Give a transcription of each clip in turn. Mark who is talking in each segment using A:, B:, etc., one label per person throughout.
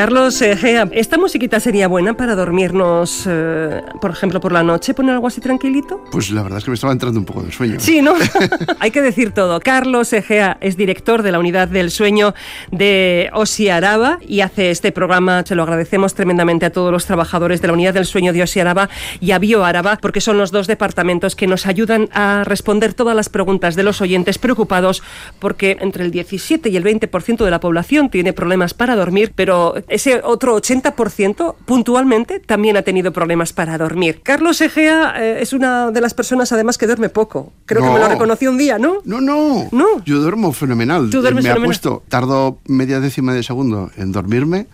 A: Carlos Egea, ¿esta musiquita sería buena para dormirnos, eh, por ejemplo, por la noche? ¿Poner algo así tranquilito?
B: Pues la verdad es que me estaba entrando un poco de sueño.
A: Sí, ¿no? Hay que decir todo. Carlos Egea es director de la Unidad del Sueño de Osi Araba y hace este programa. Se lo agradecemos tremendamente a todos los trabajadores de la Unidad del Sueño de Osi Araba y a Bio Araba, porque son los dos departamentos que nos ayudan a responder todas las preguntas de los oyentes preocupados, porque entre el 17 y el 20% de la población tiene problemas para dormir, pero ese otro 80% puntualmente también ha tenido problemas para dormir. Carlos Egea eh, es una de las personas además que duerme poco. Creo que me lo reconoció un día, ¿no?
B: No, no.
A: No.
B: Yo duermo fenomenal.
A: Tú duermes
B: me
A: fenomenal.
B: apuesto, tardo media décima de segundo en dormirme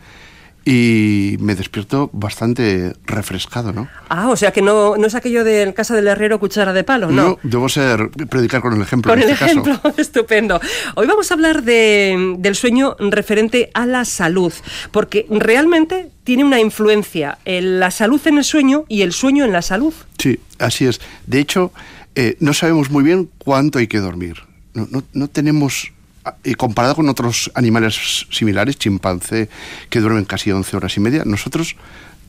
B: y me despierto bastante refrescado, ¿no?
A: Ah, o sea que no, no es aquello del casa del herrero cuchara de palo, ¿no?
B: Yo debo ser predicar con el ejemplo
A: Con
B: en
A: el
B: este
A: ejemplo,
B: caso.
A: estupendo. Hoy vamos a hablar de- del sueño referente a la salud, porque realmente tiene una influencia en la salud en el sueño y el sueño en la salud.
B: Sí, así es. De hecho, eh, no sabemos muy bien cuánto hay que dormir. No, no- no tenemos, eh, comparado con otros animales similares, chimpancé, que duermen casi 11 horas y media, nosotros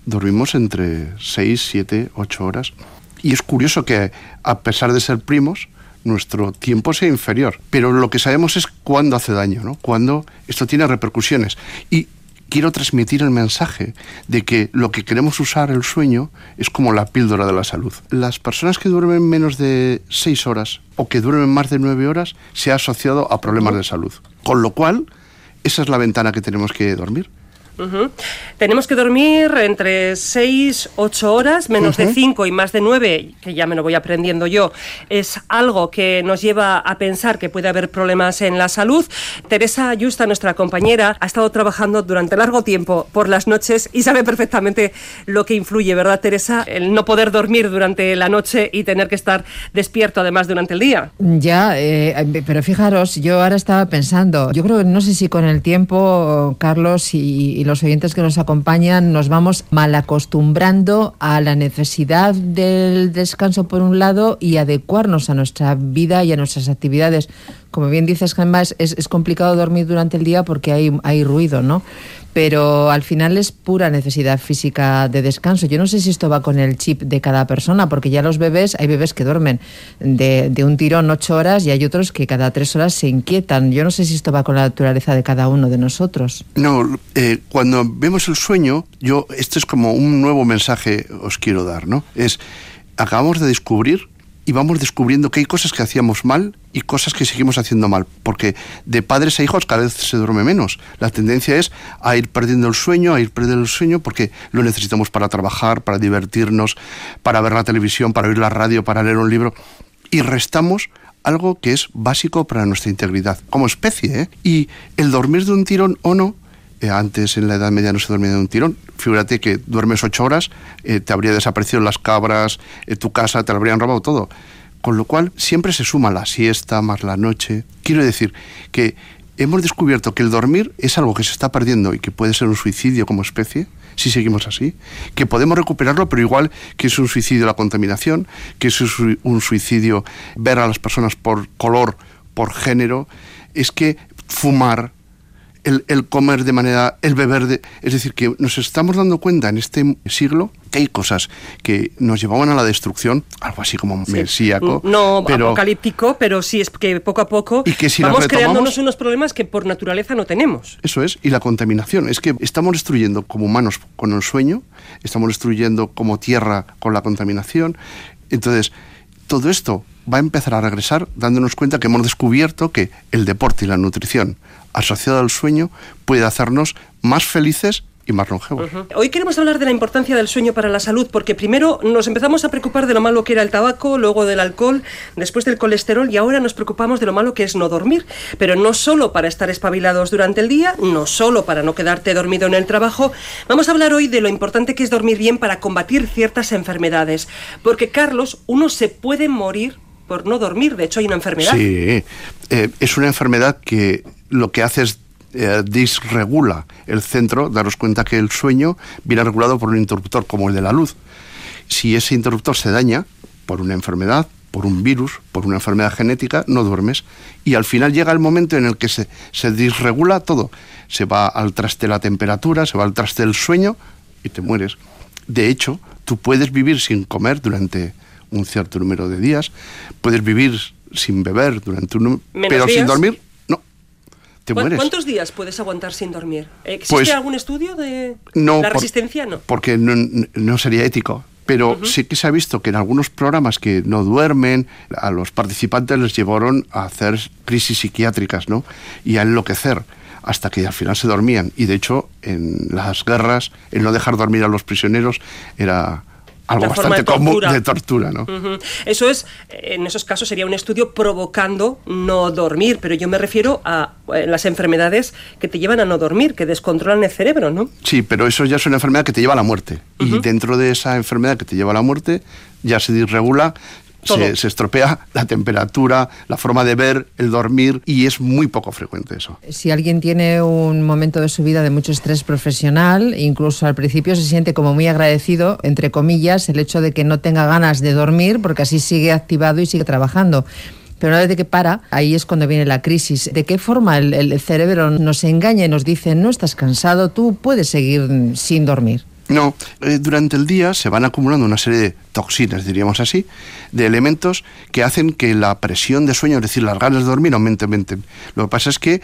B: dormimos entre 6, 7, 8 horas. Y es curioso que, a pesar de ser primos, nuestro tiempo sea inferior. Pero lo que sabemos es cuándo hace daño, ¿no? Cuándo esto tiene repercusiones. Y quiero transmitir el mensaje de que lo que queremos usar el sueño es como la píldora de la salud. Las personas que duermen menos de 6 horas o que duermen más de 9 horas se ha asociado a problemas de salud. Con lo cual, esa es la ventana que tenemos que dormir.
A: Ujú. Tenemos que dormir entre 6, 8 horas, menos de 5 y más de 9, que ya me lo voy aprendiendo yo, es algo que nos lleva a pensar que puede haber problemas en la salud. Teresa Ayusta, nuestra compañera, ha estado trabajando durante largo tiempo por las noches y sabe perfectamente lo que influye, ¿verdad, Teresa? El no poder dormir durante la noche y tener que estar despierto además durante el día.
C: Ya, eh, pero fijaros, yo ahora estaba pensando, yo creo que no sé si con el tiempo, Carlos y, y los oyentes que nos acompañan, nos vamos mal acostumbrando a la necesidad del descanso por un lado y adecuarnos a nuestra vida y a nuestras actividades. Como bien dices, Gemma, es, es- complicado dormir durante el día porque hay, hay ruido, ¿no? Pero al final es pura necesidad física de descanso. Yo no sé si esto va con el chip de cada persona, porque ya los bebés, hay bebés que duermen de, de un tirón ocho horas y hay otros que cada tres horas se inquietan. Yo no sé si esto va con la naturaleza de cada uno de nosotros.
B: No, eh, cuando vemos el sueño, yo, esto es como un nuevo mensaje os quiero dar, ¿no? Es, acabamos de descubrir y vamos descubriendo que hay cosas que hacíamos mal y cosas que seguimos haciendo mal, porque de padres a hijos cada vez se duerme menos. La tendencia es a ir perdiendo el sueño, a ir perdiendo el sueño, porque lo necesitamos para trabajar, para divertirnos, para ver la televisión, para oír la radio, para leer un libro, y restamos algo que es básico para nuestra integridad como especie. ¿eh? Y el dormir de un tirón o no, antes en la Edad Media no se dormía de un tirón. Figúrate que duermes ocho horas, eh, te habría desaparecido las cabras, eh, tu casa, te lo habrían robado todo. Con lo cual siempre se suma la siesta más la noche. Quiero decir que hemos descubierto que el dormir es algo que se está perdiendo y que puede ser un suicidio como especie, si seguimos así, que podemos recuperarlo, pero igual que es un suicidio la contaminación, que es un suicidio ver a las personas por color, por género, es que fumar, el, el comer de manera, el beber de... Es decir, que nos estamos dando cuenta en este siglo que hay cosas que nos llevaban a la destrucción, algo así como mesíaco,
A: No
B: pero
A: apocalíptico, pero sí es que poco a poco
B: Y que si
A: vamos creándonos unos problemas que por naturaleza no tenemos.
B: Eso es, y la contaminación. Es que estamos destruyendo como humanos con el sueño, estamos destruyendo como tierra con la contaminación. Entonces, todo esto va a empezar a regresar dándonos cuenta que hemos descubierto que el deporte y la nutrición asociado al sueño puede hacernos más felices y más longevo.
A: Hoy queremos hablar de la importancia del sueño para la salud, porque primero nos empezamos a preocupar de lo malo que era el tabaco, luego del alcohol, después del colesterol y ahora nos preocupamos de lo malo que es no dormir. Pero no solo para estar espabilados durante el día, no solo para no quedarte dormido en el trabajo, vamos a hablar hoy de lo importante que es dormir bien para combatir ciertas enfermedades. Porque, Carlos, uno se puede morir por no dormir. De hecho, hay una enfermedad.
B: Sí, eh, es una enfermedad que lo que hace es eh, disregula el centro, daros cuenta que el sueño viene regulado por un interruptor como el de la luz. Si ese interruptor se daña por una enfermedad, por un virus, por una enfermedad genética, no duermes. Y al final llega el momento en el que se, se disregula todo. Se va al traste la temperatura, se va al traste el sueño y te mueres. De hecho, tú puedes vivir sin comer durante un cierto número de días, puedes vivir sin beber durante un pero sin dormir
A: ¿Cuántos días puedes aguantar sin dormir? ¿Existe pues algún estudio de la resistencia? No.
B: Porque no, sería ético. Pero sí que se ha visto que en algunos programas que no duermen, a los participantes les llevaron a hacer crisis psiquiátricas, ¿no? Y a enloquecer hasta que al final se dormían. Y de hecho, en las guerras, el no dejar dormir a los prisioneros era algo bastante común de tortura, ¿no?
A: Eso es, en esos casos sería un estudio provocando no dormir, pero yo me refiero a eh, las enfermedades que te llevan a no dormir, que descontrolan el cerebro, ¿no?
B: Sí, pero eso ya es una enfermedad que te lleva a la muerte. Y dentro de esa enfermedad que te lleva a la muerte, ya se disregula se, estropea la temperatura, la forma de ver, el dormir y es muy poco frecuente eso.
C: Si alguien tiene un momento de su vida de mucho estrés profesional, incluso al principio se siente como muy agradecido, entre comillas, el hecho de que no tenga ganas de dormir porque así sigue activado y sigue trabajando. Pero una vez que para, ahí es cuando viene la crisis. ¿De qué forma el, el cerebro nos engaña y nos dice, no estás cansado, tú puedes seguir sin dormir?
B: No, eh, durante el día se van acumulando una serie de toxinas, diríamos así, de elementos que hacen que la presión de sueño, es decir, las ganas de dormir, aumenten. Lo que pasa es que,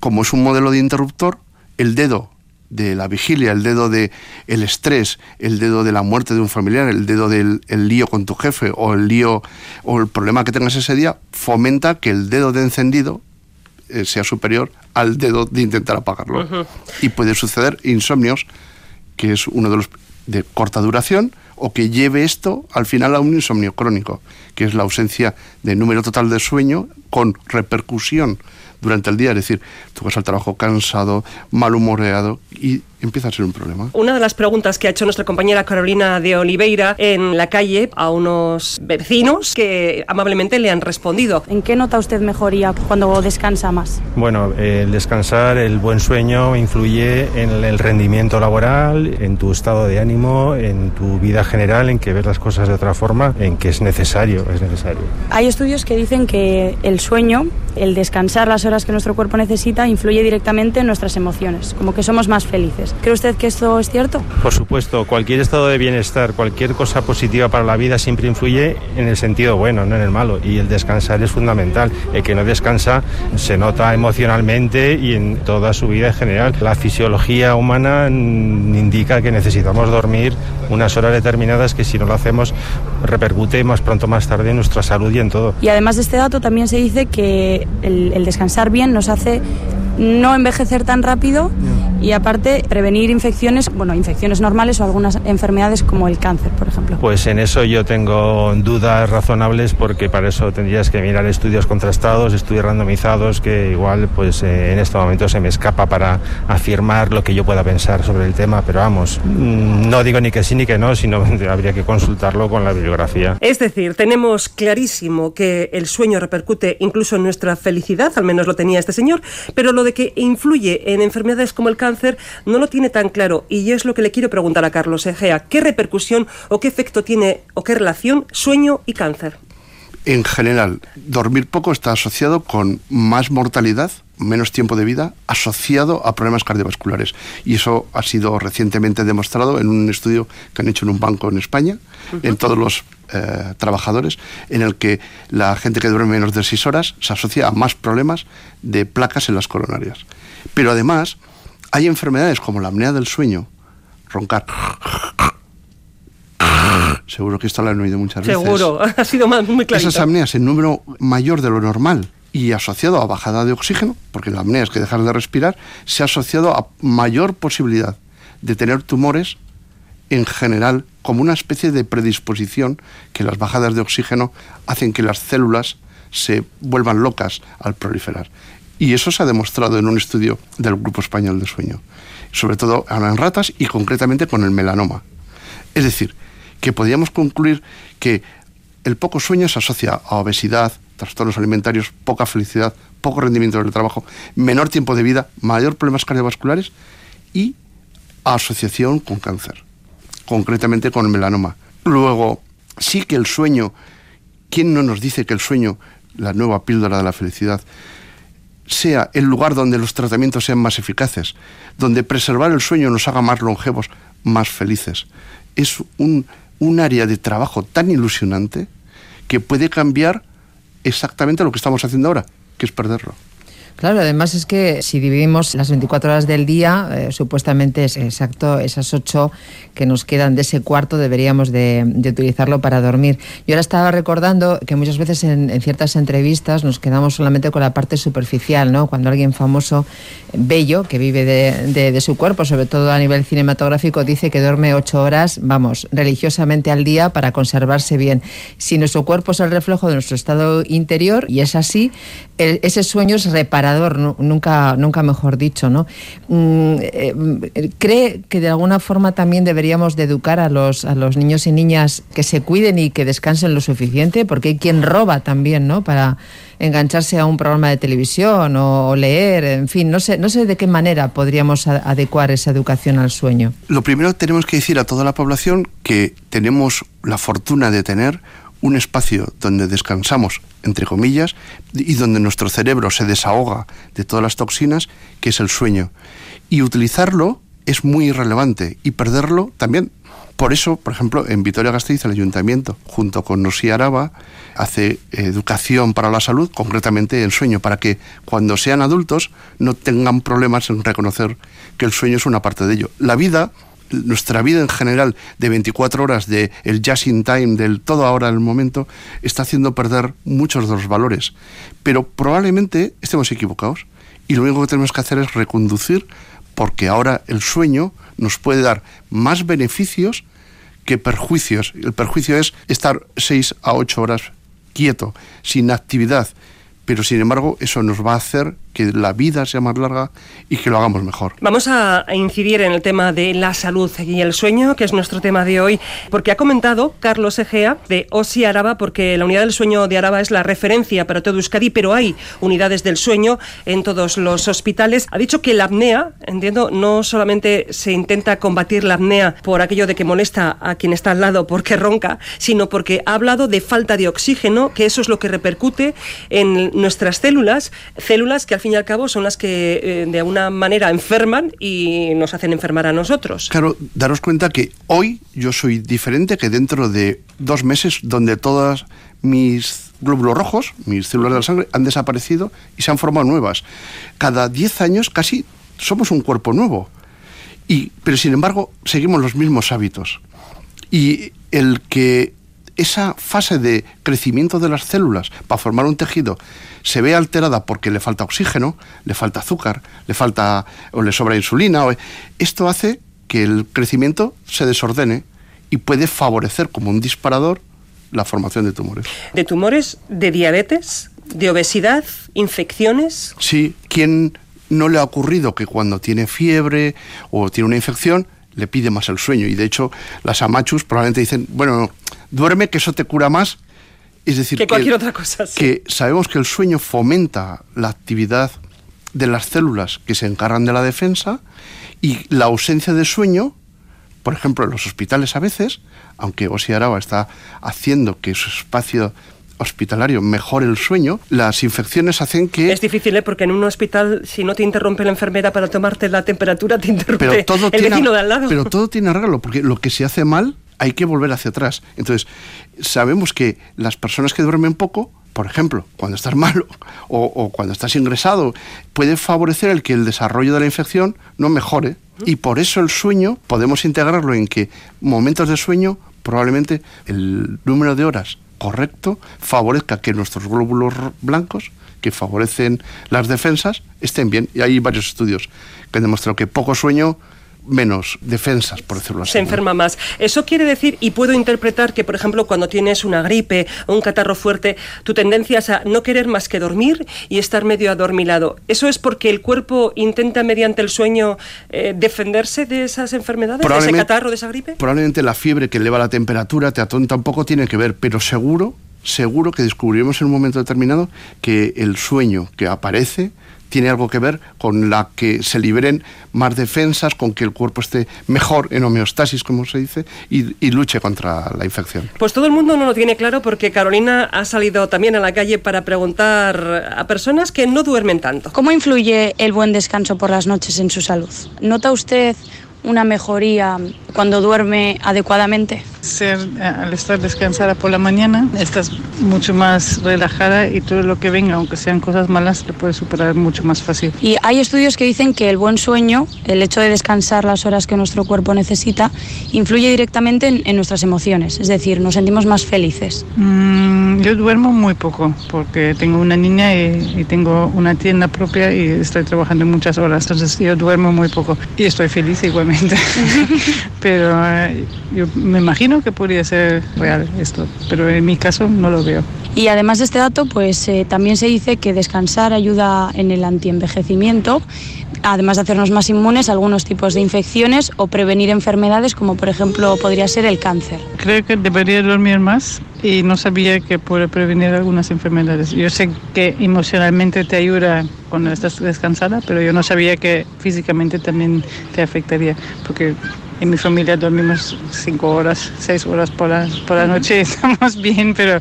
B: como es un modelo de interruptor, el dedo de la vigilia, el dedo de el estrés, el dedo de la muerte de un familiar, el dedo del lío con tu jefe o el lío o el problema que tengas ese día, fomenta que el dedo de encendido eh, sea superior al dedo de intentar apagarlo. Y puede suceder insomnios que es uno de los de corta duración, o que lleve esto al final a un insomnio crónico, que es la ausencia de número total de sueño con repercusión durante el día, es decir, tú vas al trabajo cansado, malhumoreado y empieza a ser un problema.
A: Una de las preguntas que ha hecho nuestra compañera Carolina de Oliveira en la calle a unos vecinos que amablemente le han respondido.
D: ¿En qué nota usted mejoría cuando descansa más?
E: Bueno, el descansar, el buen sueño influye en el rendimiento laboral, en tu estado de ánimo, en tu vida general, en que ves las cosas de otra forma, en que es necesario, es necesario.
D: Hay estudios que dicen que el sueño, el descansar las horas que nuestro cuerpo necesita, influye directamente en nuestras emociones, como que somos más felices. ¿Cree usted que esto es cierto?
E: Por supuesto, cualquier estado de bienestar, cualquier cosa positiva para la vida siempre influye en el sentido bueno, no en el malo. Y el descansar es fundamental. El que no descansa se nota emocionalmente y en toda su vida en general. La fisiología humana indica que necesitamos dormir unas horas determinadas que si no lo hacemos repercute más pronto más tarde en nuestra salud y en todo.
D: Y además de este dato también se dice que el, el descansar bien nos hace no envejecer tan rápido y aparte prevenir infecciones, bueno, infecciones normales o algunas enfermedades como el cáncer, por ejemplo.
E: Pues en eso yo tengo dudas razonables porque para eso tendrías que mirar estudios contrastados, estudios randomizados que igual pues eh, en este momento se me escapa para afirmar lo que yo pueda pensar sobre el tema, pero vamos, mm, no digo ni que sí ni que no, sino habría que consultarlo con la bibliografía.
A: Es decir, tenemos clarísimo que el sueño repercute incluso en nuestra felicidad, al menos lo tenía este señor, pero lo de que influye en enfermedades como el cáncer no lo tiene tan claro y es lo que le quiero preguntar a Carlos Egea. ¿Qué repercusión o qué efecto tiene o qué relación sueño y cáncer?
B: En general, dormir poco está asociado con más mortalidad, menos tiempo de vida, asociado a problemas cardiovasculares. Y eso ha sido recientemente demostrado en un estudio que han hecho en un banco en España, en todos los eh, trabajadores, en el que la gente que duerme menos de seis horas se asocia a más problemas de placas en las coronarias. Pero además, hay enfermedades como la apnea del sueño, roncar. Seguro que esto lo han oído muchas
A: veces. Seguro, ha sido muy claro.
B: Esas apneas en número mayor de lo normal y asociado a bajada de oxígeno, porque la apnea es que dejar de respirar, se ha asociado a mayor posibilidad de tener tumores en general como una especie de predisposición que las bajadas de oxígeno hacen que las células se vuelvan locas al proliferar. Y eso se ha demostrado en un estudio del Grupo Español de Sueño, sobre todo en ratas y concretamente con el melanoma. Es decir, que podríamos concluir que el poco sueño se asocia a obesidad, trastornos alimentarios, poca felicidad, poco rendimiento del trabajo, menor tiempo de vida, mayor problemas cardiovasculares y asociación con cáncer, concretamente con el melanoma. Luego, sí que el sueño, ¿quién no nos dice que el sueño, la nueva píldora de la felicidad, sea el lugar donde los tratamientos sean más eficaces, donde preservar el sueño nos haga más longevos, más felices? Es un, un área de trabajo tan ilusionante que puede cambiar exactamente lo que estamos haciendo ahora, que es perderlo.
C: Claro, además es que si dividimos las 24 horas del día, eh, supuestamente es exacto esas 8 que nos quedan de ese cuarto deberíamos de, utilizarlo para dormir. Yo ahora estaba recordando que muchas veces en, ciertas entrevistas nos quedamos solamente con la parte superficial, ¿no? Cuando alguien famoso, bello, que vive de, su cuerpo, sobre todo a nivel cinematográfico, dice que duerme 8 horas, vamos, religiosamente al día para conservarse bien. Si nuestro cuerpo es el reflejo de nuestro estado interior, y es así, ese sueño es nunca, nunca mejor dicho, ¿no? Mm, eh, ¿Cree que de alguna forma también deberíamos de educar a los, a los niños y niñas que se cuiden y que descansen lo suficiente? Porque hay quien roba también, ¿no? Para engancharse a un programa de televisión o, leer, en fin, no sé, no sé de qué manera podríamos adecuar esa educación al sueño.
B: Lo primero tenemos que decir a toda la población que tenemos la fortuna de tener un espacio donde descansamos, entre comillas, y donde nuestro cerebro se desahoga de todas las toxinas, que es el sueño. Y utilizarlo es muy irrelevante y perderlo también. Por eso, por ejemplo, en Vitoria-Gasteiz el ayuntamiento, junto con Nosi Araba, hace educación para la salud, concretamente en sueño, para que cuando sean adultos no tengan problemas en reconocer que el sueño es una parte de ello. La vida nuestra vida en general de 24 horas, de el just in time, del todo ahora el momento, está haciendo perder muchos de los valores. Pero probablemente estemos equivocados y lo único que tenemos que hacer es reconducir porque ahora el sueño nos puede dar más beneficios que perjuicios. El perjuicio es estar 6 a 8 horas quieto, sin actividad, pero sin embargo eso nos va a hacer que la vida sea más larga y que lo hagamos mejor.
A: Vamos a incidir en el tema de la salud y el sueño, que es nuestro tema de hoy, porque ha comentado Carlos Egea de OSI Araba, porque la unidad del sueño de Araba es la referencia para todo Euskadi, pero hay unidades del sueño en todos los hospitales. Ha dicho que la apnea, entiendo, no solamente se intenta combatir la apnea por aquello de que molesta a quien está al lado porque ronca, sino porque ha hablado de falta de oxígeno, que eso es lo que repercute en nuestras células, células que al fin y al cabo son las que eh, de alguna manera enferman y nos hacen enfermar a nosotros.
B: Claro, daros cuenta que hoy yo soy diferente que dentro de dos meses donde todas mis glóbulos rojos, mis células de la sangre, han desaparecido y se han formado nuevas. Cada 10 años casi somos un cuerpo nuevo. Y, pero sin embargo, seguimos los mismos hábitos. Y el que esa fase de crecimiento de las células para formar un tejido se ve alterada porque le falta oxígeno, le falta azúcar, le falta o le sobra insulina, esto hace que el crecimiento se desordene y puede favorecer como un disparador la formación de tumores.
A: ¿De tumores? ¿De diabetes? ¿De obesidad? ¿Infecciones?
B: Sí, ¿quién no le ha ocurrido que cuando tiene fiebre o tiene una infección le pide más el sueño? Y de hecho, las amachus probablemente dicen, bueno, duerme que eso te cura más.
A: Es decir, que cualquier otra cosa.
B: Que sabemos que el sueño fomenta la actividad de las células que se encargan de la defensa y la ausencia de sueño, por ejemplo, en los hospitales a veces, aunque Osi Araba está haciendo que su espacio hospitalario mejore el sueño, las infecciones hacen que...
A: Es difícil, ¿eh? porque en un hospital, si no te interrumpe la enfermera para tomarte la temperatura, te interrumpe el vecino de al lado.
B: Pero todo tiene arreglo, porque lo que se hace mal hay que volver hacia atrás. Entonces, sabemos que las personas que duermen poco, por ejemplo, cuando estás malo o, cuando estás ingresado, puede favorecer el que el desarrollo de la infección no mejore. Y por eso el sueño podemos integrarlo en que momentos de sueño, probablemente el número de horas correcto favorezca que nuestros glóbulos blancos, que favorecen las defensas, estén bien. Y hay varios estudios que han demostrado que poco sueño menos defensas, por decirlo así.
A: Se enferma más. Eso quiere decir, y puedo interpretar que, por ejemplo, cuando tienes una gripe o un catarro fuerte, tu tendencia es a no querer más que dormir y estar medio adormilado. ¿Eso es porque el cuerpo intenta, mediante el sueño, eh, defenderse de esas enfermedades, de ese catarro, de esa gripe?
B: Probablemente la fiebre que eleva la temperatura te atonta un poco, tiene que ver, pero seguro, seguro que descubriremos en un momento determinado que el sueño que aparece tiene algo que ver con la que se liberen más defensas, con que el cuerpo esté mejor en homeostasis, como se dice, y, luche contra la infección.
A: Pues todo el mundo no lo tiene claro porque Carolina ha salido también a la calle para preguntar a personas que no duermen tanto.
D: ¿Cómo influye el buen descanso por las noches en su salud? ¿Nota usted una mejoría cuando duerme adecuadamente?
F: Ser, eh, al estar descansada por la mañana, estás mucho más relajada y todo lo que venga, aunque sean cosas malas, te puedes superar mucho más fácil.
D: Y hay estudios que dicen que el buen sueño, el hecho de descansar las horas que nuestro cuerpo necesita, influye directamente en, nuestras emociones, es decir, nos sentimos más felices.
F: Mm, yo duermo muy poco porque tengo una niña y, y tengo una tienda propia y estoy trabajando muchas horas, entonces yo duermo muy poco y estoy feliz igualmente. pero eh, yo me imagino que podría ser real esto, pero en mi caso no lo veo.
D: Y además de este dato, pues eh, también se dice que descansar ayuda en el antienvejecimiento, además de hacernos más inmunes a algunos tipos de infecciones o prevenir enfermedades como por ejemplo podría ser el cáncer.
F: Creo que debería dormir más y no sabía que puede prevenir algunas enfermedades. Yo sé que emocionalmente te ayuda cuando estás descansada, pero yo no sabía que físicamente también te afectaría, porque en mi familia dormimos cinco horas, seis horas por la, por la noche, estamos bien, pero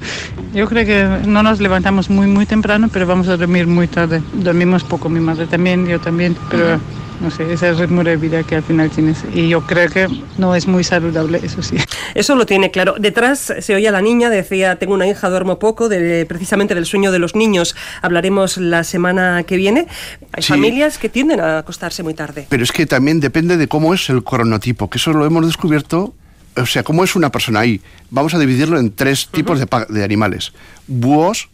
F: yo creo que no nos levantamos muy, muy temprano, pero vamos a dormir muy tarde. Dormimos poco, mi madre también, yo también, pero no sé, ese ritmo de vida que al final tienes. Y yo creo que no es muy saludable, eso sí.
A: Eso lo tiene claro. Detrás se oía la niña, decía, tengo una hija, duermo poco, de, precisamente del sueño de los niños. Hablaremos la semana que viene. Hay familias que tienden a acostarse muy tarde.
B: Pero es que también depende de cómo es el cronotipo, que eso lo hemos descubierto o sea, cómo es una persona ahí. Vamos a dividirlo en tres tipos de, de, animales: búhos,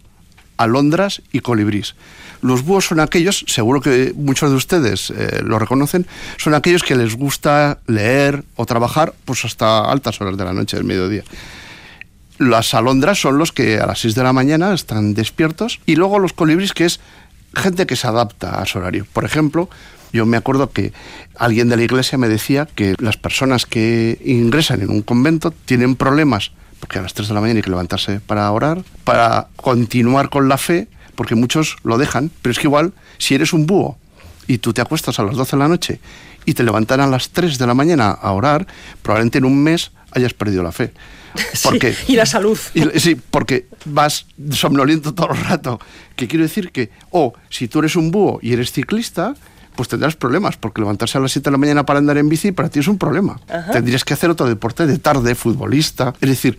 B: alondras y colibrís. Los búhos son aquellos, seguro que muchos de ustedes eh, lo reconocen, son aquellos que les gusta leer o trabajar pues hasta altas horas de la noche, del mediodía. Las alondras son los que a las 6 de la mañana están despiertos y luego los colibríes que es gente que se adapta a su horario. Por ejemplo, yo me acuerdo que alguien de la iglesia me decía que las personas que ingresan en un convento tienen problemas, porque a las 3 de la mañana hay que levantarse para orar, para continuar con la fe, porque muchos lo dejan, pero es que igual, si eres un búho y tú te acuestas a las 12 de la noche y te levantan a las 3 de la mañana a orar, probablemente en un mes hayas perdido la fe.
A: Porque, y la salud.
B: sí, porque vas somnoliento todo el rato. ¿Qué quiero decir? Que, o si tú eres un búho y eres ciclista, pues tendrás problemas, porque levantarse a las 7 de la mañana para andar en bici para ti es un problema. Tendrías que hacer otro deporte de tarde, futbolista. Es decir,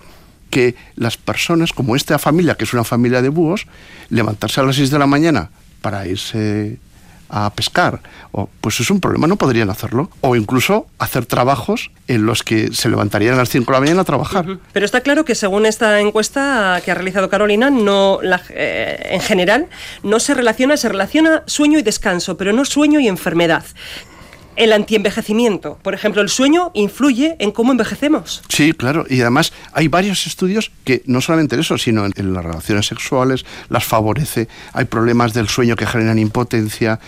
B: que las personas, como esta familia, que es una familia de búhos, levantarse a las 6 de la mañana para irse a pescar, o, pues es un problema, no podrían hacerlo. O incluso hacer trabajos en los que se levantarían a las 5 de la mañana a trabajar.
A: Pero está claro que según esta encuesta que ha realizado Carolina, no eh, en general no se relaciona, se relaciona sueño y descanso, pero no sueño y enfermedad el antienvejecimiento. Por ejemplo, el sueño influye en cómo envejecemos.
B: Sí, claro. Y además hay varios estudios que no solamente eso, sino en, las relaciones sexuales las favorece. Hay problemas del sueño que generan impotencia.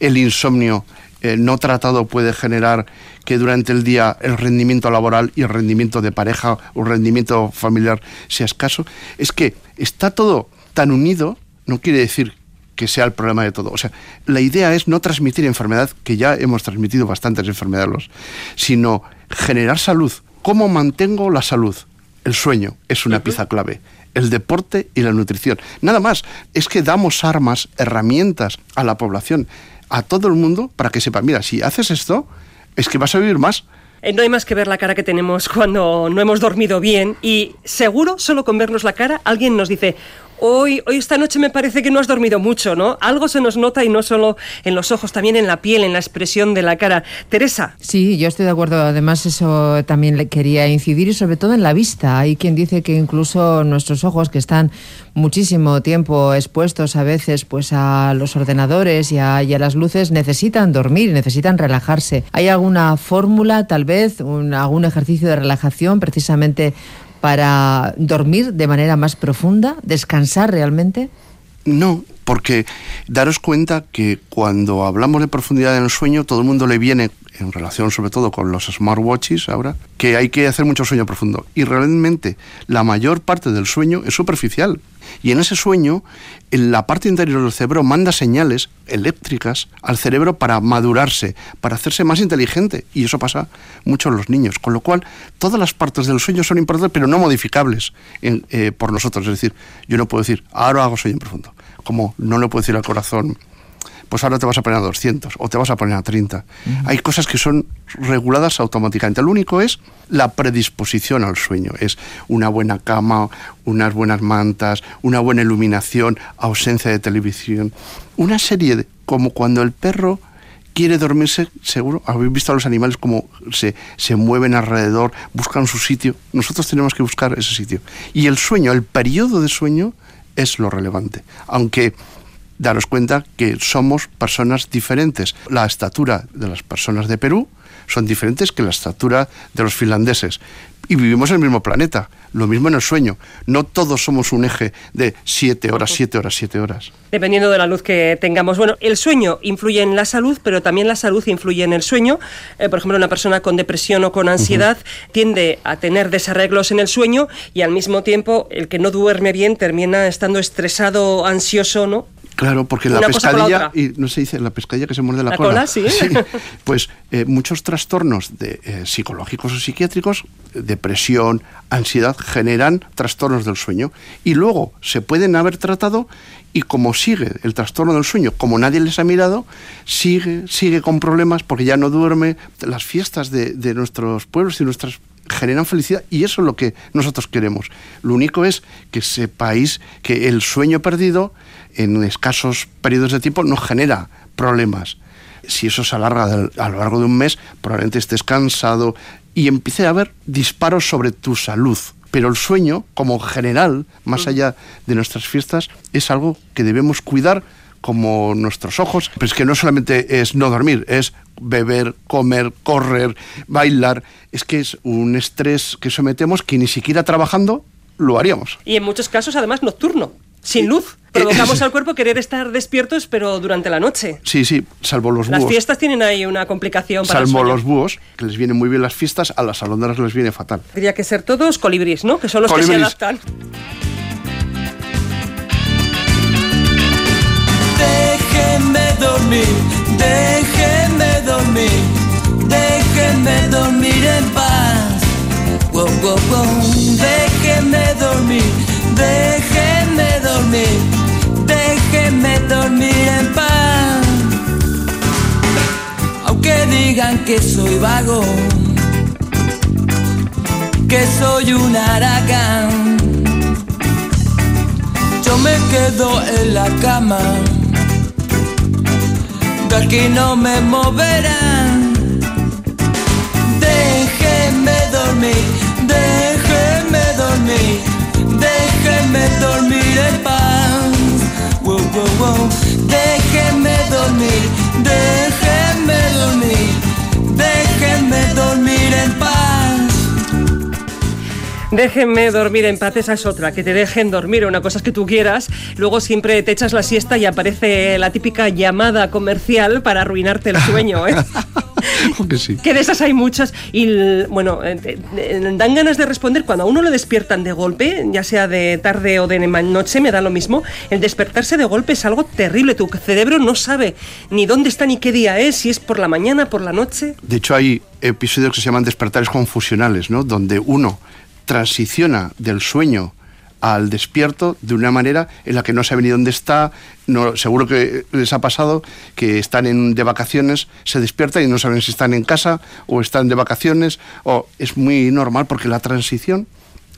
B: El insomnio eh, no tratado puede generar que durante el día el rendimiento laboral y el rendimiento de pareja o rendimiento familiar sea escaso. Es que está todo tan unido, no quiere decir que sea el problema de todo. O sea, la idea es no transmitir enfermedad, que ya hemos transmitido bastantes enfermedades, sino generar salud. ¿Cómo mantengo la salud? El sueño es una pieza clave. El deporte y la nutrición. Nada más. Es que damos armas, herramientas a la población, a todo el mundo, para que sepa, mira, si haces esto, es que vas a vivir más.
A: Eh, no hay más que ver la cara que tenemos cuando no hemos dormido bien y seguro, solo con vernos la cara, alguien nos dice, Hoy, hoy esta noche me parece que no has dormido mucho, ¿no? Algo se nos nota y no solo en los ojos, también en la piel, en la expresión de la cara. Teresa.
C: Sí, yo estoy de acuerdo. Además, eso también le quería incidir y sobre todo en la vista. Hay quien dice que incluso nuestros ojos, que están muchísimo tiempo expuestos a veces pues a los ordenadores y a, las luces, necesitan dormir, necesitan relajarse. ¿Hay alguna fórmula, tal vez, algún ejercicio de relajación precisamente para dormir de manera más profunda, descansar realmente?
B: No, porque daros cuenta que cuando hablamos de profundidad en el sueño, todo el mundo le viene, en relación sobre todo con los smartwatches ahora, que hay que hacer mucho sueño profundo. Y realmente la mayor parte del sueño es superficial. Y en ese sueño, en la parte interior del cerebro manda señales eléctricas al cerebro para madurarse, para hacerse más inteligente. Y eso pasa mucho en los niños. Con lo cual, todas las partes del sueño son importantes, pero no modificables eh, por nosotros. Es decir, yo no puedo decir, ahora hago sueño profundo. Como no le puedo decir al corazón, pues ahora te vas a poner a 200 o te vas a poner a 30. Hay cosas que son reguladas automáticamente. Lo único es la predisposición al sueño. Es una buena cama, unas buenas mantas, una buena iluminación, ausencia de televisión. Una serie de, como cuando el perro quiere dormirse, seguro, habéis visto a los animales como se, se mueven alrededor, buscan su sitio. Nosotros tenemos que buscar ese sitio. Y el sueño, el periodo de sueño, es lo relevante. Aunque daros cuenta que somos personas diferentes. La estatura de las personas de Perú son diferentes que la estatura de los finlandeses. Y vivimos en el mismo planeta, lo mismo en el sueño. No todos somos un eje de siete horas, siete horas, siete horas.
A: Dependiendo de la luz que tengamos. Bueno, el sueño influye en la salud, pero también la salud influye en el sueño. Eh, por ejemplo, una persona con depresión o con ansiedad tiende a tener desarreglos en el sueño y al mismo tiempo el que no duerme bien termina estando estresado, ansioso, ¿no?
B: Claro, porque la pescadilla, y no se dice la pescadilla que se muerde la,
A: cola, sí.
B: pues eh, muchos trastornos de, eh, psicológicos o psiquiátricos, depresión, ansiedad, generan trastornos del sueño. Y luego se pueden haber tratado y como sigue el trastorno del sueño, como nadie les ha mirado, sigue, sigue con problemas porque ya no duerme. Las fiestas de, de nuestros pueblos y nuestras generan felicidad y eso es lo que nosotros queremos. Lo único es que sepáis que el sueño perdido en escasos periodos de tiempo no genera problemas. Si eso se alarga a lo largo de un mes, probablemente estés cansado y empiece a haber disparos sobre tu salud. Pero el sueño, como general, más allá de nuestras fiestas, es algo que debemos cuidar como nuestros ojos. Pero es que no solamente es no dormir, es beber, comer, correr, bailar. Es que es un estrés que sometemos que ni siquiera trabajando lo haríamos.
A: Y en muchos casos, además, nocturno sin luz. Provocamos al cuerpo querer estar despiertos, pero durante la noche.
B: Sí, sí, salvo los búhos.
A: Las fiestas tienen ahí una complicación
B: para Salvo los búhos, que les vienen muy bien las fiestas, a las alondras les viene fatal.
A: Tendría que ser todos colibríes, ¿no? Que son los que se adaptan.
G: Déjenme dormir, déjenme dormir, déjenme dormir en paz. Wow, wow, wow. Déjenme dormir, déjenme dormir, déjenme dormir en paz. Aunque digan que soy vago, que soy un aragán, yo me quedo en la cama, de aquí no me moverán. Wow. Déjenme dormir, déjenme dormir, déjenme dormir en paz.
A: Déjenme dormir en paz, esa es otra, que te dejen dormir, una cosa es que tú quieras, luego siempre te echas la siesta y aparece la típica llamada comercial para arruinarte el sueño. ¿eh?
B: que sí.
A: Que de esas hay muchas. Y bueno, eh, dan ganas de responder cuando a uno le despiertan de golpe, ya sea de tarde o de noche, me da lo mismo. El despertarse de golpe es algo terrible. Tu cerebro no sabe ni dónde está ni qué día es, si es por la mañana, por la noche.
B: De hecho, hay episodios que se llaman despertares confusionales, ¿no? Donde uno transiciona del sueño al despierto de una manera en la que no sabe ni dónde está. No, seguro que les ha pasado que están en, de vacaciones, se despiertan y no saben si están en casa o están de vacaciones. O, es muy normal porque la transición,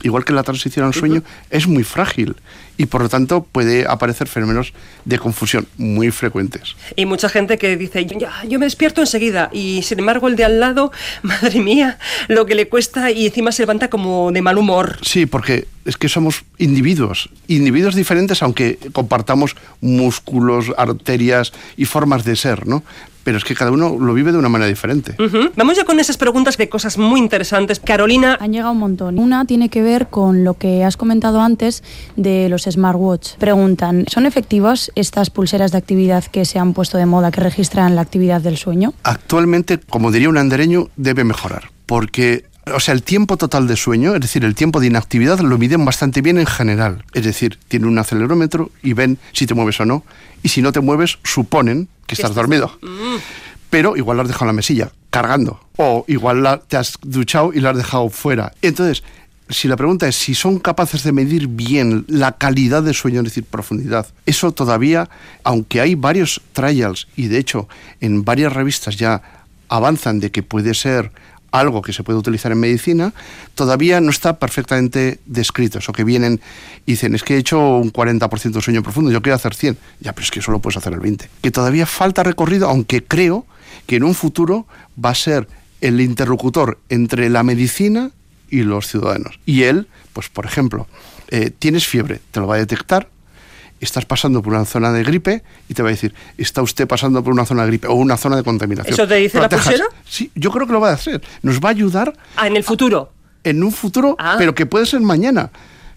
B: igual que la transición al sueño, es muy frágil. y por lo tanto puede aparecer fenómenos de confusión muy frecuentes.
A: Y mucha gente que dice, ya, yo me despierto enseguida y sin embargo el de al lado, madre mía, lo que le cuesta y encima se levanta como de mal humor.
B: Sí, porque es que somos individuos, individuos diferentes aunque compartamos músculos, arterias y formas de ser, ¿no? Pero es que cada uno lo vive de una manera diferente.
A: Vamos ya con esas preguntas de cosas muy interesantes. Carolina,
D: Han llegado un montón. Una tiene que ver con lo que has comentado antes de los smartwatch. Preguntan, ¿son efectivas estas pulseras de actividad que se han puesto de moda que registran la actividad del sueño?
B: Actualmente, como diría un andereño, debe mejorar, porque o sea, el tiempo total de sueño, es decir, el tiempo de inactividad, lo miden bastante bien en general. Es decir, tienen un acelerómetro y ven si te mueves o no. Y si no te mueves, suponen que estás dormido. Pero igual la has dejado en la mesilla, cargando. O igual la- te has duchado y la has dejado fuera. Entonces, si la pregunta es si son capaces de medir bien la calidad de sueño, es decir, profundidad, eso todavía, aunque hay varios trials y de hecho en varias revistas ya avanzan de que puede ser algo que se puede utilizar en medicina, todavía no está perfectamente descrito. Eso que vienen y dicen, es que he hecho un 40% de sueño profundo, yo quiero hacer 100. Ya, pero es que solo puedes hacer el 20. Que todavía falta recorrido, aunque creo que en un futuro va a ser el interlocutor entre la medicina y los ciudadanos. Y él, pues por ejemplo, eh, tienes fiebre, te lo va a detectar, estás pasando por una zona de gripe y te va a decir, está usted pasando por una zona de gripe o una zona de contaminación.
A: ¿Eso te dice la pulsera?
B: Sí, yo creo que lo va a hacer. Nos va a ayudar
A: ah, en el futuro.
B: en un futuro,
A: Ah.
B: pero que puede ser mañana.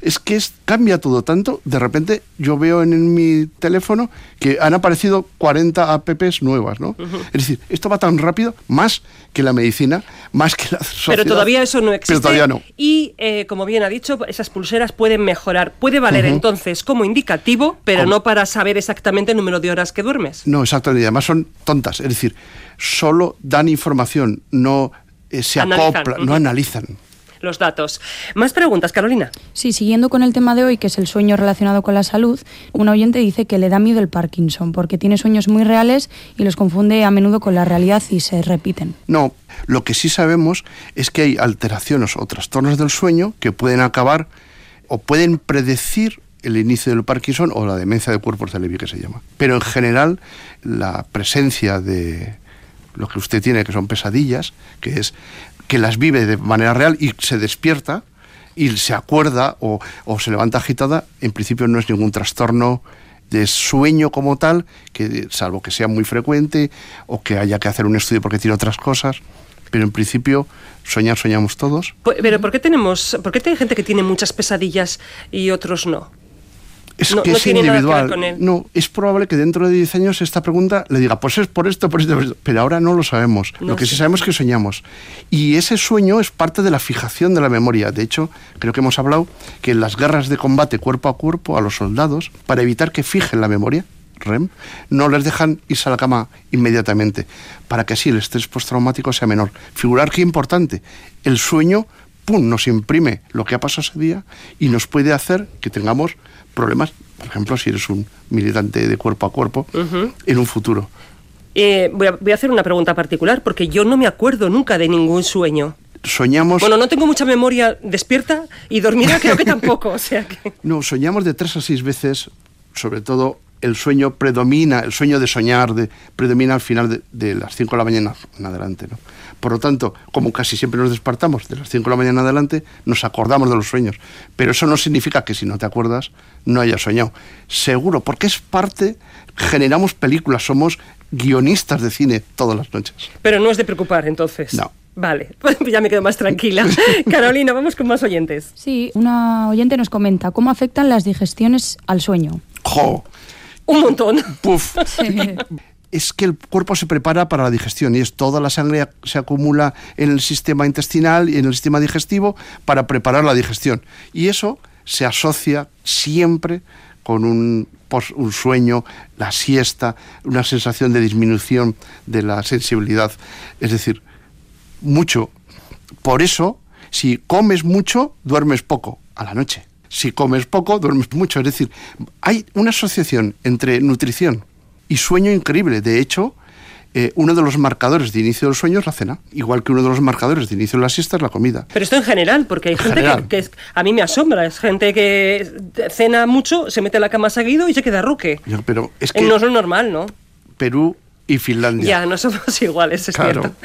B: Es que es- cambia todo tanto. De repente yo veo en, en mi teléfono que han aparecido 40 apps nuevas, ¿no? Es decir, esto va tan rápido, más que la medicina, más que la sociedad.
A: Pero todavía eso no existe.
B: Pero todavía no.
A: Y, eh, como bien ha dicho, esas pulseras pueden mejorar. Puede valer entonces como indicativo, pero no para saber exactamente el número de horas que duermes.
B: No, exactamente. Y además son tontas. Es decir, solo dan información, no eh, se
A: Analizan,
B: acoplan, no analizan.
A: Los datos. Más preguntas, Carolina.
D: Sí, siguiendo con el tema de hoy, que es el sueño relacionado con la salud, un oyente dice que le da miedo el Parkinson porque tiene sueños muy reales y los confunde a menudo con la realidad y se repiten.
B: No, lo que sí sabemos es que hay alteraciones o trastornos del sueño que pueden acabar o pueden predecir el inicio del Parkinson o la demencia de cuerpos de Levy que se llama. Pero en general la presencia de lo que usted tiene que son pesadillas, que es que las vive de manera real y se despierta y se acuerda o, o se levanta agitada, en principio no es ningún trastorno de sueño como tal, que salvo que sea muy frecuente o que haya que hacer un estudio porque tiene otras cosas, pero en principio soñar soñamos todos.
A: Pu- Pero ¿por qué tenemos, por qué hay gente que tiene muchas pesadillas y otros no?
B: Es
A: No-
B: que
A: no
B: es
A: que
B: individual.
A: con él.
B: No, es probable que dentro de 10 años esta pregunta le diga, pues es por esto, por esto, por esto. Pero ahora no lo sabemos.
A: No
B: lo que
A: sé.
B: sí sabemos es que soñamos. Y ese sueño es parte de la fijación de la memoria. De hecho, creo que hemos hablado que en las guerras de combate cuerpo a cuerpo a los soldados, para evitar que fijen la memoria, REM, no les dejan irse a la cama inmediatamente, para que así el estrés postraumático sea menor. Figurar qué importante. El sueño, pum, nos imprime lo que ha pasado ese día y nos puede hacer que tengamos problemas, por ejemplo, si eres un militante de cuerpo a cuerpo, en un futuro.
A: Eh, voy, a, voy a hacer una pregunta particular porque yo no me acuerdo nunca de ningún sueño.
B: Soñamos,
A: Bueno, no tengo mucha memoria despierta y dormida creo que tampoco, o sea que...
B: no, soñamos de tres a seis veces, sobre todo el sueño predomina, el sueño de soñar de, predomina al final de, de las 5 de la mañana en adelante. ¿no? Por lo tanto, como casi siempre nos despertamos de las 5 de la mañana adelante, nos acordamos de los sueños. Pero eso no significa que si no te acuerdas, no hayas soñado. Seguro, porque es parte, generamos películas, somos guionistas de cine todas las noches.
A: Pero no es de preocupar entonces.
B: No.
A: Vale, pues ya me quedo más tranquila. Carolina, vamos con más oyentes.
D: Sí, una oyente nos comenta cómo afectan las digestiones al sueño.
B: ¡Jo!
A: Un montón.
B: ¡Puf! es que el cuerpo se prepara para la digestión y es toda la sangre se acumula en el sistema intestinal y en el sistema digestivo para preparar la digestión. Y eso se asocia siempre con un, un sueño, la siesta, una sensación de disminución de la sensibilidad. Es decir, mucho. Por eso, si comes mucho, duermes poco a la noche. Si comes poco, duermes mucho. Es decir, hay una asociación entre nutrición y sueño increíble. De hecho, eh, uno de los marcadores de inicio del sueño es la cena, igual que uno de los marcadores de inicio de la siesta es la comida.
A: Pero esto en general, porque hay gente que,
B: general.
A: que es- a mí me asombra, es gente que cena mucho, se mete en la cama seguido y se queda ruque.
B: Yo- Pero es
A: Eh,
B: que
A: No es lo normal, ¿no?
B: Perú y Finlandia.
A: Ya, no somos iguales, es
B: Claro.
A: cierto.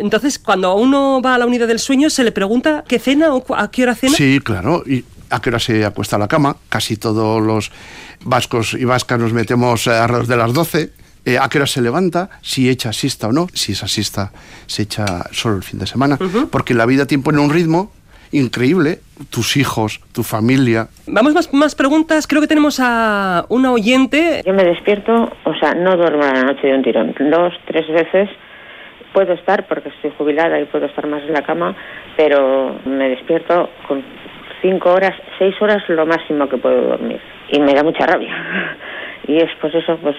A: Entonces, cuando uno va a la unidad del sueño, se le pregunta qué cena o a qué hora cena.
B: Sí, claro. ¿Y a qué hora se acuesta a la cama? Casi todos los vascos y vascas nos metemos eh, alrededor de las 12. Eh, ¿A qué hora se levanta? Si echa siesta o no. Si esa siesta se echa solo el fin de semana. Porque la vida te impone un ritmo increíble. Tus hijos, tu familia.
A: Vamos más, más preguntas. Creo que tenemos a una oyente.
H: Yo me despierto, o sea, no duermo la noche de un tirón. Dos, tres veces puedo estar, porque estoy jubilada y puedo estar más en la cama, pero me despierto con cinco horas, seis horas lo máximo que puedo dormir. Y me da mucha rabia. Y es pues eso, pues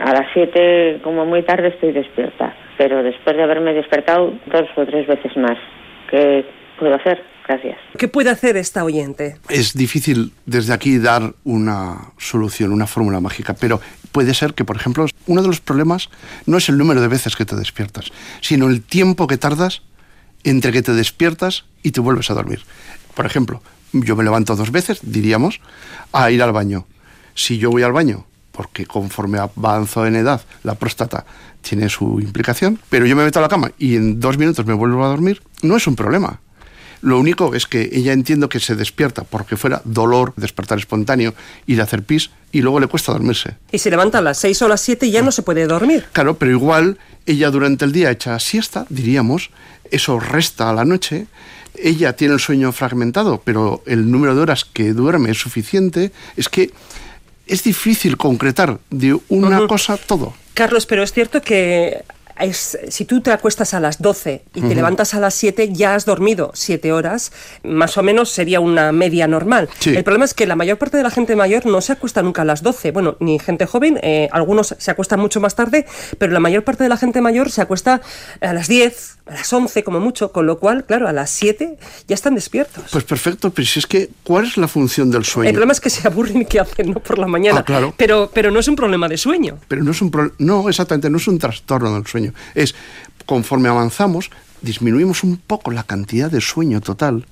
H: a las siete como muy tarde estoy despierta. Pero después de haberme despertado dos o tres veces más. ¿Qué puedo hacer? Gracias.
A: ¿Qué puede hacer esta oyente?
B: Es difícil desde aquí dar una solución, una fórmula mágica, pero puede ser que, por ejemplo, uno de los problemas no es el número de veces que te despiertas, sino el tiempo que tardas entre que te despiertas y te vuelves a dormir. Por ejemplo, yo me levanto dos veces, diríamos, a ir al baño. Si yo voy al baño, porque conforme avanzo en edad, la próstata tiene su implicación, pero yo me meto a la cama y en dos minutos me vuelvo a dormir, no es un problema. Lo único es que ella entiendo que se despierta porque fuera dolor, despertar espontáneo, ir a hacer pis y luego le cuesta dormirse.
A: Y se levanta a las 6 o las 7 y ya no se puede dormir.
B: Claro, pero igual ella durante el día echa siesta, diríamos, eso resta a la noche. Ella tiene el sueño fragmentado, pero el número de horas que duerme es suficiente. Es que es difícil concretar de una cosa todo.
A: Carlos, pero es cierto que es, si tú te acuestas a las 12 y te levantas a las 7, ya has dormido 7 horas, más o menos sería una media normal.
B: Sí.
A: El problema es que la mayor parte de la gente mayor no se acuesta nunca a las 12. Bueno, ni gente joven, eh, algunos se acuestan mucho más tarde, pero la mayor parte de la gente mayor se acuesta a las 10, a las 11 como mucho, con lo cual, claro, a las 7 ya están despiertos.
B: Pues perfecto, pero si es que, ¿cuál es la función del sueño?
A: El problema es que se aburren y que hacen ¿no? por la mañana.
B: Ah, claro.
A: pero, pero no es un problema de sueño.
B: Pero no es un pro- no, exactamente, no es un trastorno del sueño. Es conforme avanzamos, disminuimos un poco la cantidad de sueño total.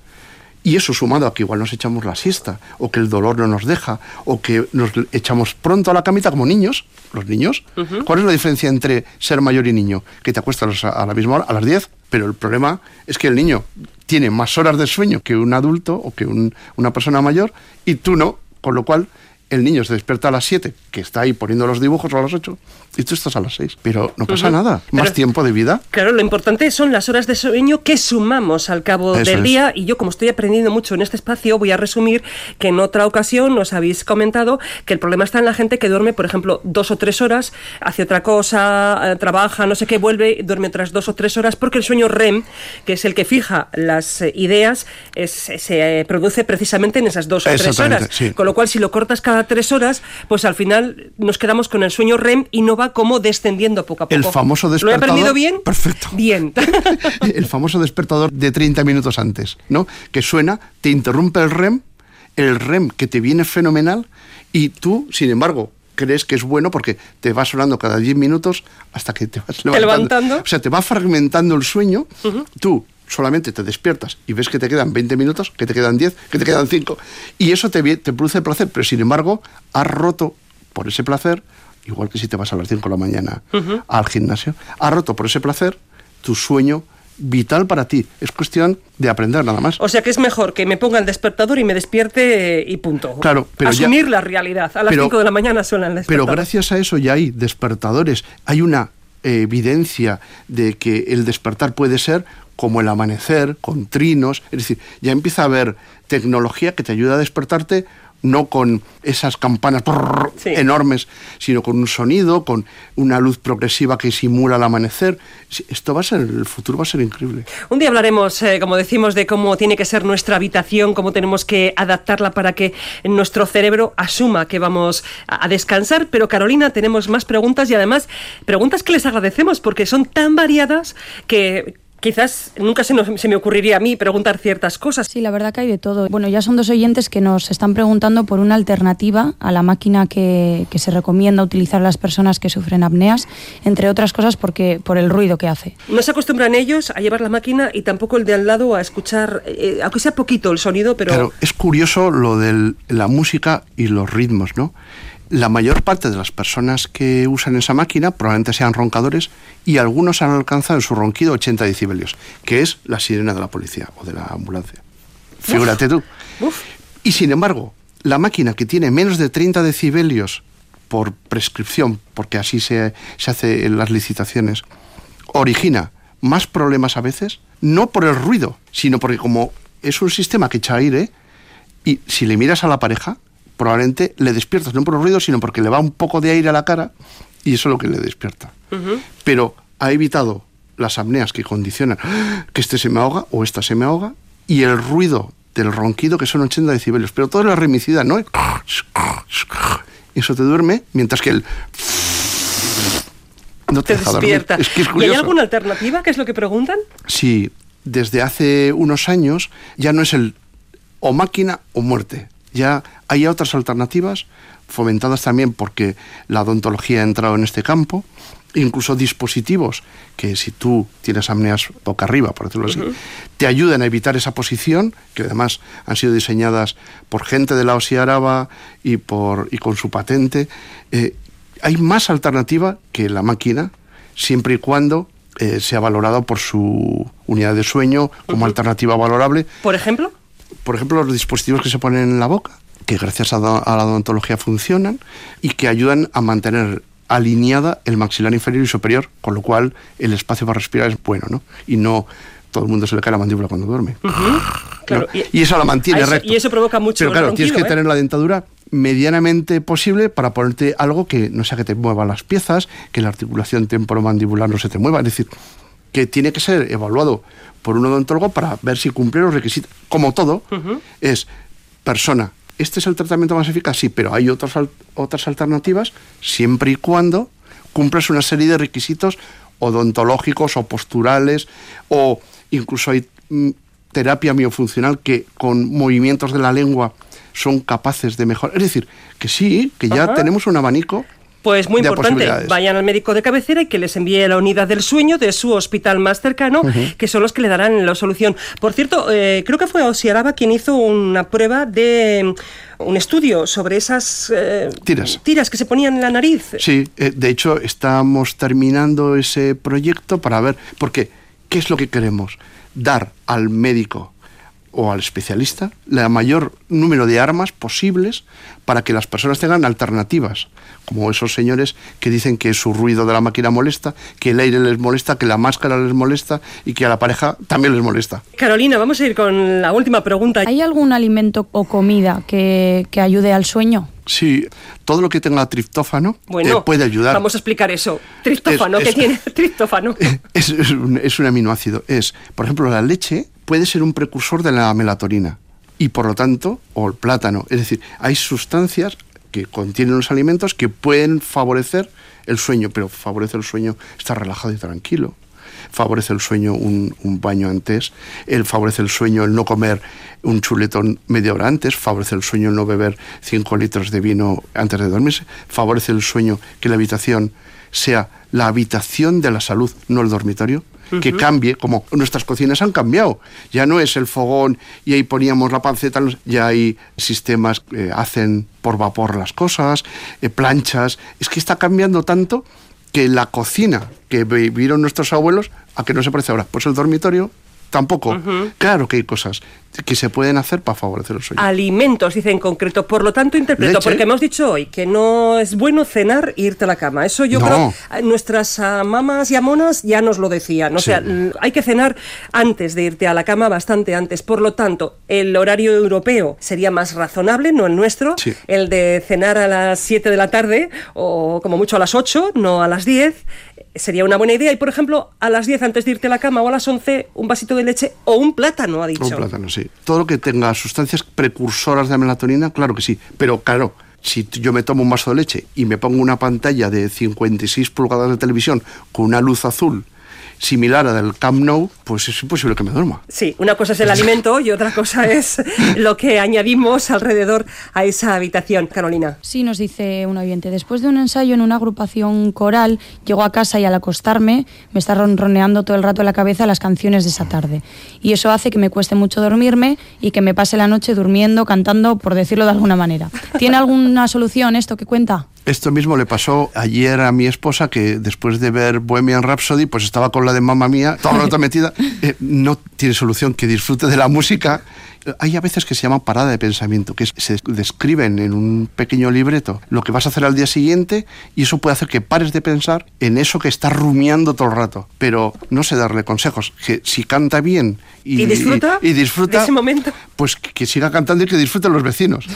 B: Y eso sumado a que igual nos echamos la siesta, o que el dolor no nos deja, o que nos echamos pronto a la camita como niños, los niños. ¿Cuál es la diferencia entre ser mayor y niño? Que te acuestas a la misma hora, a las 10, pero el problema es que el niño tiene más horas de sueño que un adulto o que un- una persona mayor, y tú no, con lo cual el niño se despierta a las 7, que está ahí poniendo los dibujos o a las 8, y tú estás a las 6. Pero no pasa nada. Más tiempo de vida.
A: Claro, lo importante son las horas de sueño que sumamos al cabo
B: Eso
A: del
B: es.
A: día y yo como estoy aprendiendo mucho en este espacio voy a resumir que en otra ocasión nos habéis comentado que el problema está en la gente que duerme, por ejemplo, dos o tres horas, hace otra cosa, eh, trabaja, no sé qué, vuelve, duerme otras dos o tres horas porque el sueño REM, que es el que fija las eh, ideas, es- se eh, produce precisamente en esas dos o tres horas.
B: sí.
A: Con lo cual, si lo cortas cada tres horas, pues al final nos quedamos con el sueño REM y no va como descendiendo poco a poco.
B: El famoso
A: ¿Lo he
B: despertador.
A: aprendido bien?
B: Perfecto.
A: Bien.
B: el famoso despertador de 30 minutos antes, ¿no? Que suena, te interrumpe el REM, el REM que te viene fenomenal y tú, sin embargo, crees que es bueno porque te va sonando cada 10 minutos hasta que te vas levantando.
A: levantando.
B: O sea, te va fragmentando el sueño, tú solamente te despiertas y ves que te quedan 20 minutos, que te quedan 10, que te quedan 5 y eso te, te produce placer, pero sin embargo, has roto por ese placer, igual que si te vas a las 5 de la mañana al gimnasio, has roto por ese placer tu sueño vital para ti. Es cuestión de aprender nada más.
A: O sea que es mejor que me ponga el despertador y me despierte y punto.
B: Claro, pero ya-
A: Asumir la realidad. A las
B: pero-
A: 5 de la mañana suena el
B: Pero
A: despertador.
B: gracias a eso ya hay despertadores, hay una eh, evidencia de que el despertar puede ser como el amanecer, con trinos, es decir, ya empieza a haber tecnología que te ayuda a despertarte no con esas campanas prrr,
A: Sí.
B: enormes, sino con un sonido, con una luz progresiva que simula el amanecer. Esto va a ser, el futuro va a ser increíble.
A: Un día hablaremos, eh, como decimos, de cómo tiene que ser nuestra habitación, cómo tenemos que adaptarla para que nuestro cerebro asuma que vamos a a descansar. Pero Carolina, tenemos más preguntas y además preguntas que les agradecemos porque son tan variadas que quizás nunca se, nos- se me ocurriría a mí preguntar ciertas cosas.
D: Sí, la verdad que hay de todo. Bueno, ya son dos oyentes que nos están preguntando por una alternativa a la máquina que, que se recomienda utilizar a las personas que sufren apneas, entre otras cosas porque por el ruido que hace.
A: No se acostumbran ellos a llevar la máquina y tampoco el de al lado a escuchar, eh, aunque sea poquito el sonido, pero...
B: Claro, es curioso lo de la música y los ritmos, ¿no? La mayor parte de las personas que usan esa máquina probablemente sean roncadores y algunos han alcanzado en su ronquido 80 decibelios, que es la sirena de la policía o de la ambulancia. Figúrate tú.
A: Uf.
B: Y sin embargo, la máquina que tiene menos de 30 decibelios por prescripción, porque así se, se hace en las licitaciones, origina más problemas a veces, no por el ruido, sino porque como es un sistema que echa aire, y si le miras a la pareja, probablemente le despiertas no por el ruido, sino porque le va un poco de aire a la cara, y eso es lo que le despierta. Pero ha evitado las apneas que condicionan "Ah, que este se me ahoga o esta se me ahoga, y el ruido del ronquido que son 80 decibelios, pero toda la remicida, ¿no? Eso te duerme, mientras que el no te,
A: te
B: deja dormir.
A: despierta.
B: Es que es
A: ¿Y hay alguna alternativa? ¿Qué es lo que preguntan?
B: Sí, desde hace unos años ya no es el o máquina o muerte. Ya hay otras alternativas fomentadas también porque la odontología ha entrado en este campo, incluso dispositivos que si tú tienes apneas boca arriba, por decirlo así, te ayudan a evitar esa posición, que además han sido diseñadas por gente de la OSI Araba y, por, y con su patente. Eh, hay más alternativa que la máquina, siempre y cuando eh, sea valorado por su unidad de sueño como alternativa valorable.
A: Por ejemplo.
B: Por ejemplo, los dispositivos que se ponen en la boca, que gracias a, do- a la odontología funcionan y que ayudan a mantener alineada el maxilar inferior y superior, con lo cual el espacio para respirar es bueno, ¿no? Y no todo el mundo se le cae la mandíbula cuando duerme.
A: Claro,
B: ¿no? y, eso la mantiene
A: eso-
B: recto.
A: y eso provoca mucho
B: Pero claro, tienes que
A: ¿eh?
B: tener la dentadura medianamente posible para ponerte algo que no sea que te mueva las piezas, que la articulación temporomandibular no se te mueva. Es decir, que tiene que ser evaluado por un odontólogo para ver si cumple los requisitos. Como todo, es persona. ¿Este es el tratamiento más eficaz? Sí, pero hay otras, otras alternativas siempre y cuando cumplas una serie de requisitos odontológicos o posturales o incluso hay mm, terapia miofuncional que con movimientos de la lengua son capaces de mejorar. Es decir, que sí, que ya
A: Ajá.
B: tenemos un abanico
A: Pues muy importante, vayan al médico de cabecera y que les envíe la unidad del sueño de su hospital más cercano, que son los que le darán la solución. Por cierto, eh, creo que fue Osiaraba quien hizo una prueba de mm, un estudio sobre esas eh,
B: Tiras.
A: tiras que se ponían en la nariz.
B: Sí, eh, de hecho estamos terminando ese proyecto para ver, porque ¿qué es lo que queremos? Dar al médico o al especialista la mayor número de armas posibles para que las personas tengan alternativas, como esos señores que dicen que su ruido de la máquina molesta, que el aire les molesta, que la máscara les molesta y que a la pareja también les molesta.
A: Carolina, vamos a ir con la última pregunta.
D: ¿Hay algún alimento o comida que, que ayude al sueño?
B: Sí, todo lo que tenga triptófano
A: Bueno,
B: eh, puede ayudar.
A: Vamos a explicar eso. Triptófano,
B: Es-
A: ¿qué tiene triptófano?
B: es, es un, es un aminoácido. Es, por ejemplo, la leche puede ser un precursor de la melatonina y por lo tanto, o el plátano. Es decir, hay sustancias que contienen los alimentos que pueden favorecer el sueño, pero favorece el sueño estar relajado y tranquilo. Favorece el sueño un, baño antes, el favorece el sueño el no comer un chuletón media hora antes, favorece el sueño el no beber 5 litros de vino antes de dormirse, favorece el sueño que la habitación sea la habitación de la salud, no el dormitorio, que cambie, como nuestras cocinas han cambiado. Ya no es el fogón y ahí poníamos la panceta, ya hay sistemas que hacen por vapor las cosas, eh, planchas. Es que está cambiando tanto que la cocina que vivieron nuestros abuelos, ¿a que no se parece ahora? Pues el dormitorio tampoco. Claro que hay cosas que se pueden hacer para favorecer el sueño.
A: Alimentos, dice en concreto. Por lo tanto, interpreto,
B: Leche.
A: porque hemos dicho hoy que no es bueno cenar e irte a la cama. Eso yo
B: No.
A: creo, eh, nuestras ah, mamás y amonas ya nos lo decían. O
B: Sí.
A: sea, mm, hay que cenar antes de irte a la cama, bastante antes. Por lo tanto, el horario europeo sería más razonable, no el nuestro.
B: Sí.
A: El de cenar a las 7 de la tarde o como mucho a las 8, no a las 10. Sería una buena idea. Y, por ejemplo, a las 10 antes de irte a la cama o a las 11, un vasito de leche o un plátano, ha dicho.
B: Un plátano, sí. Todo lo que tenga sustancias precursoras de melatonina, claro que sí. Pero claro, si yo me tomo un vaso de leche y me pongo una pantalla de 56 pulgadas de televisión con una luz azul similar a del Camp Nou, pues es imposible que me duerma.
A: Sí, una cosa es el alimento y otra cosa es lo que añadimos alrededor a esa habitación. Carolina.
D: Sí, nos dice un oyente. Después de un ensayo en una agrupación coral, llego a casa y al acostarme me está ronroneando todo el rato en la cabeza las canciones de esa tarde. Y eso hace que me cueste mucho dormirme y que me pase la noche durmiendo, cantando, por decirlo de alguna manera. ¿Tiene alguna solución esto que cuenta?
B: Esto mismo le pasó ayer a mi esposa que después de ver Bohemian Rhapsody, pues estaba con la de mamá mía, toda la rato metida. Eh, no tiene solución que disfrute de la música. Hay a veces que se llama parada de pensamiento, que se describen en un pequeño libreto lo que vas a hacer al día siguiente y eso puede hacer que pares de pensar en eso que estás rumiando todo el rato. Pero no sé darle consejos, que si canta bien
A: y, disfruta,
B: y, disfruta
A: de ese momento,
B: pues que siga cantando y que disfruten los vecinos.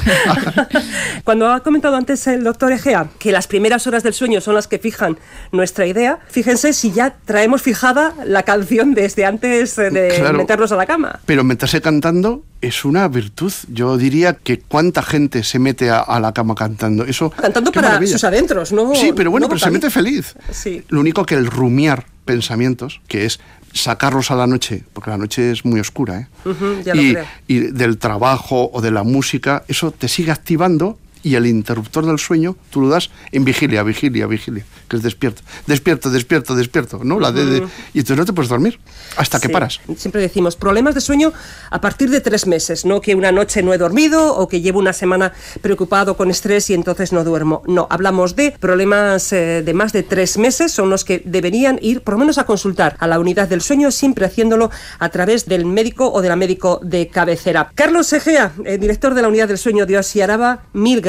A: Cuando ha comentado antes el doctor Egea que las primeras horas del sueño son las que fijan nuestra idea, fíjense si ya traemos fijada la canción desde antes de meternos a la cama.
B: Pero meterse cantando es una virtud. Yo diría que cuánta gente se mete a, la cama cantando. Eso,
A: cantando para sus adentros, ¿no?
B: Sí, pero bueno, pero se mete feliz.
A: Sí.
B: Lo único que el rumiar pensamientos, que es sacarlos a la noche, porque la noche es muy oscura,
A: ¿eh?
B: y del trabajo o de la música, eso te sigue activando y el interruptor del sueño tú lo das en vigilia, vigilia, vigilia, que es despierto, despierto, despierto, despierto, ¿no? La de, y entonces no te puedes dormir hasta que paras.
A: Siempre decimos problemas de sueño a partir de tres meses, no que una noche no he dormido o que llevo una semana preocupado con estrés y entonces no duermo. No, hablamos de problemas eh, de más de tres meses, son los que deberían ir por lo menos a consultar a la unidad del sueño, siempre haciéndolo a través del médico o de la médico de cabecera. Carlos Egea, eh, director de la unidad del sueño de Araba, mil gracias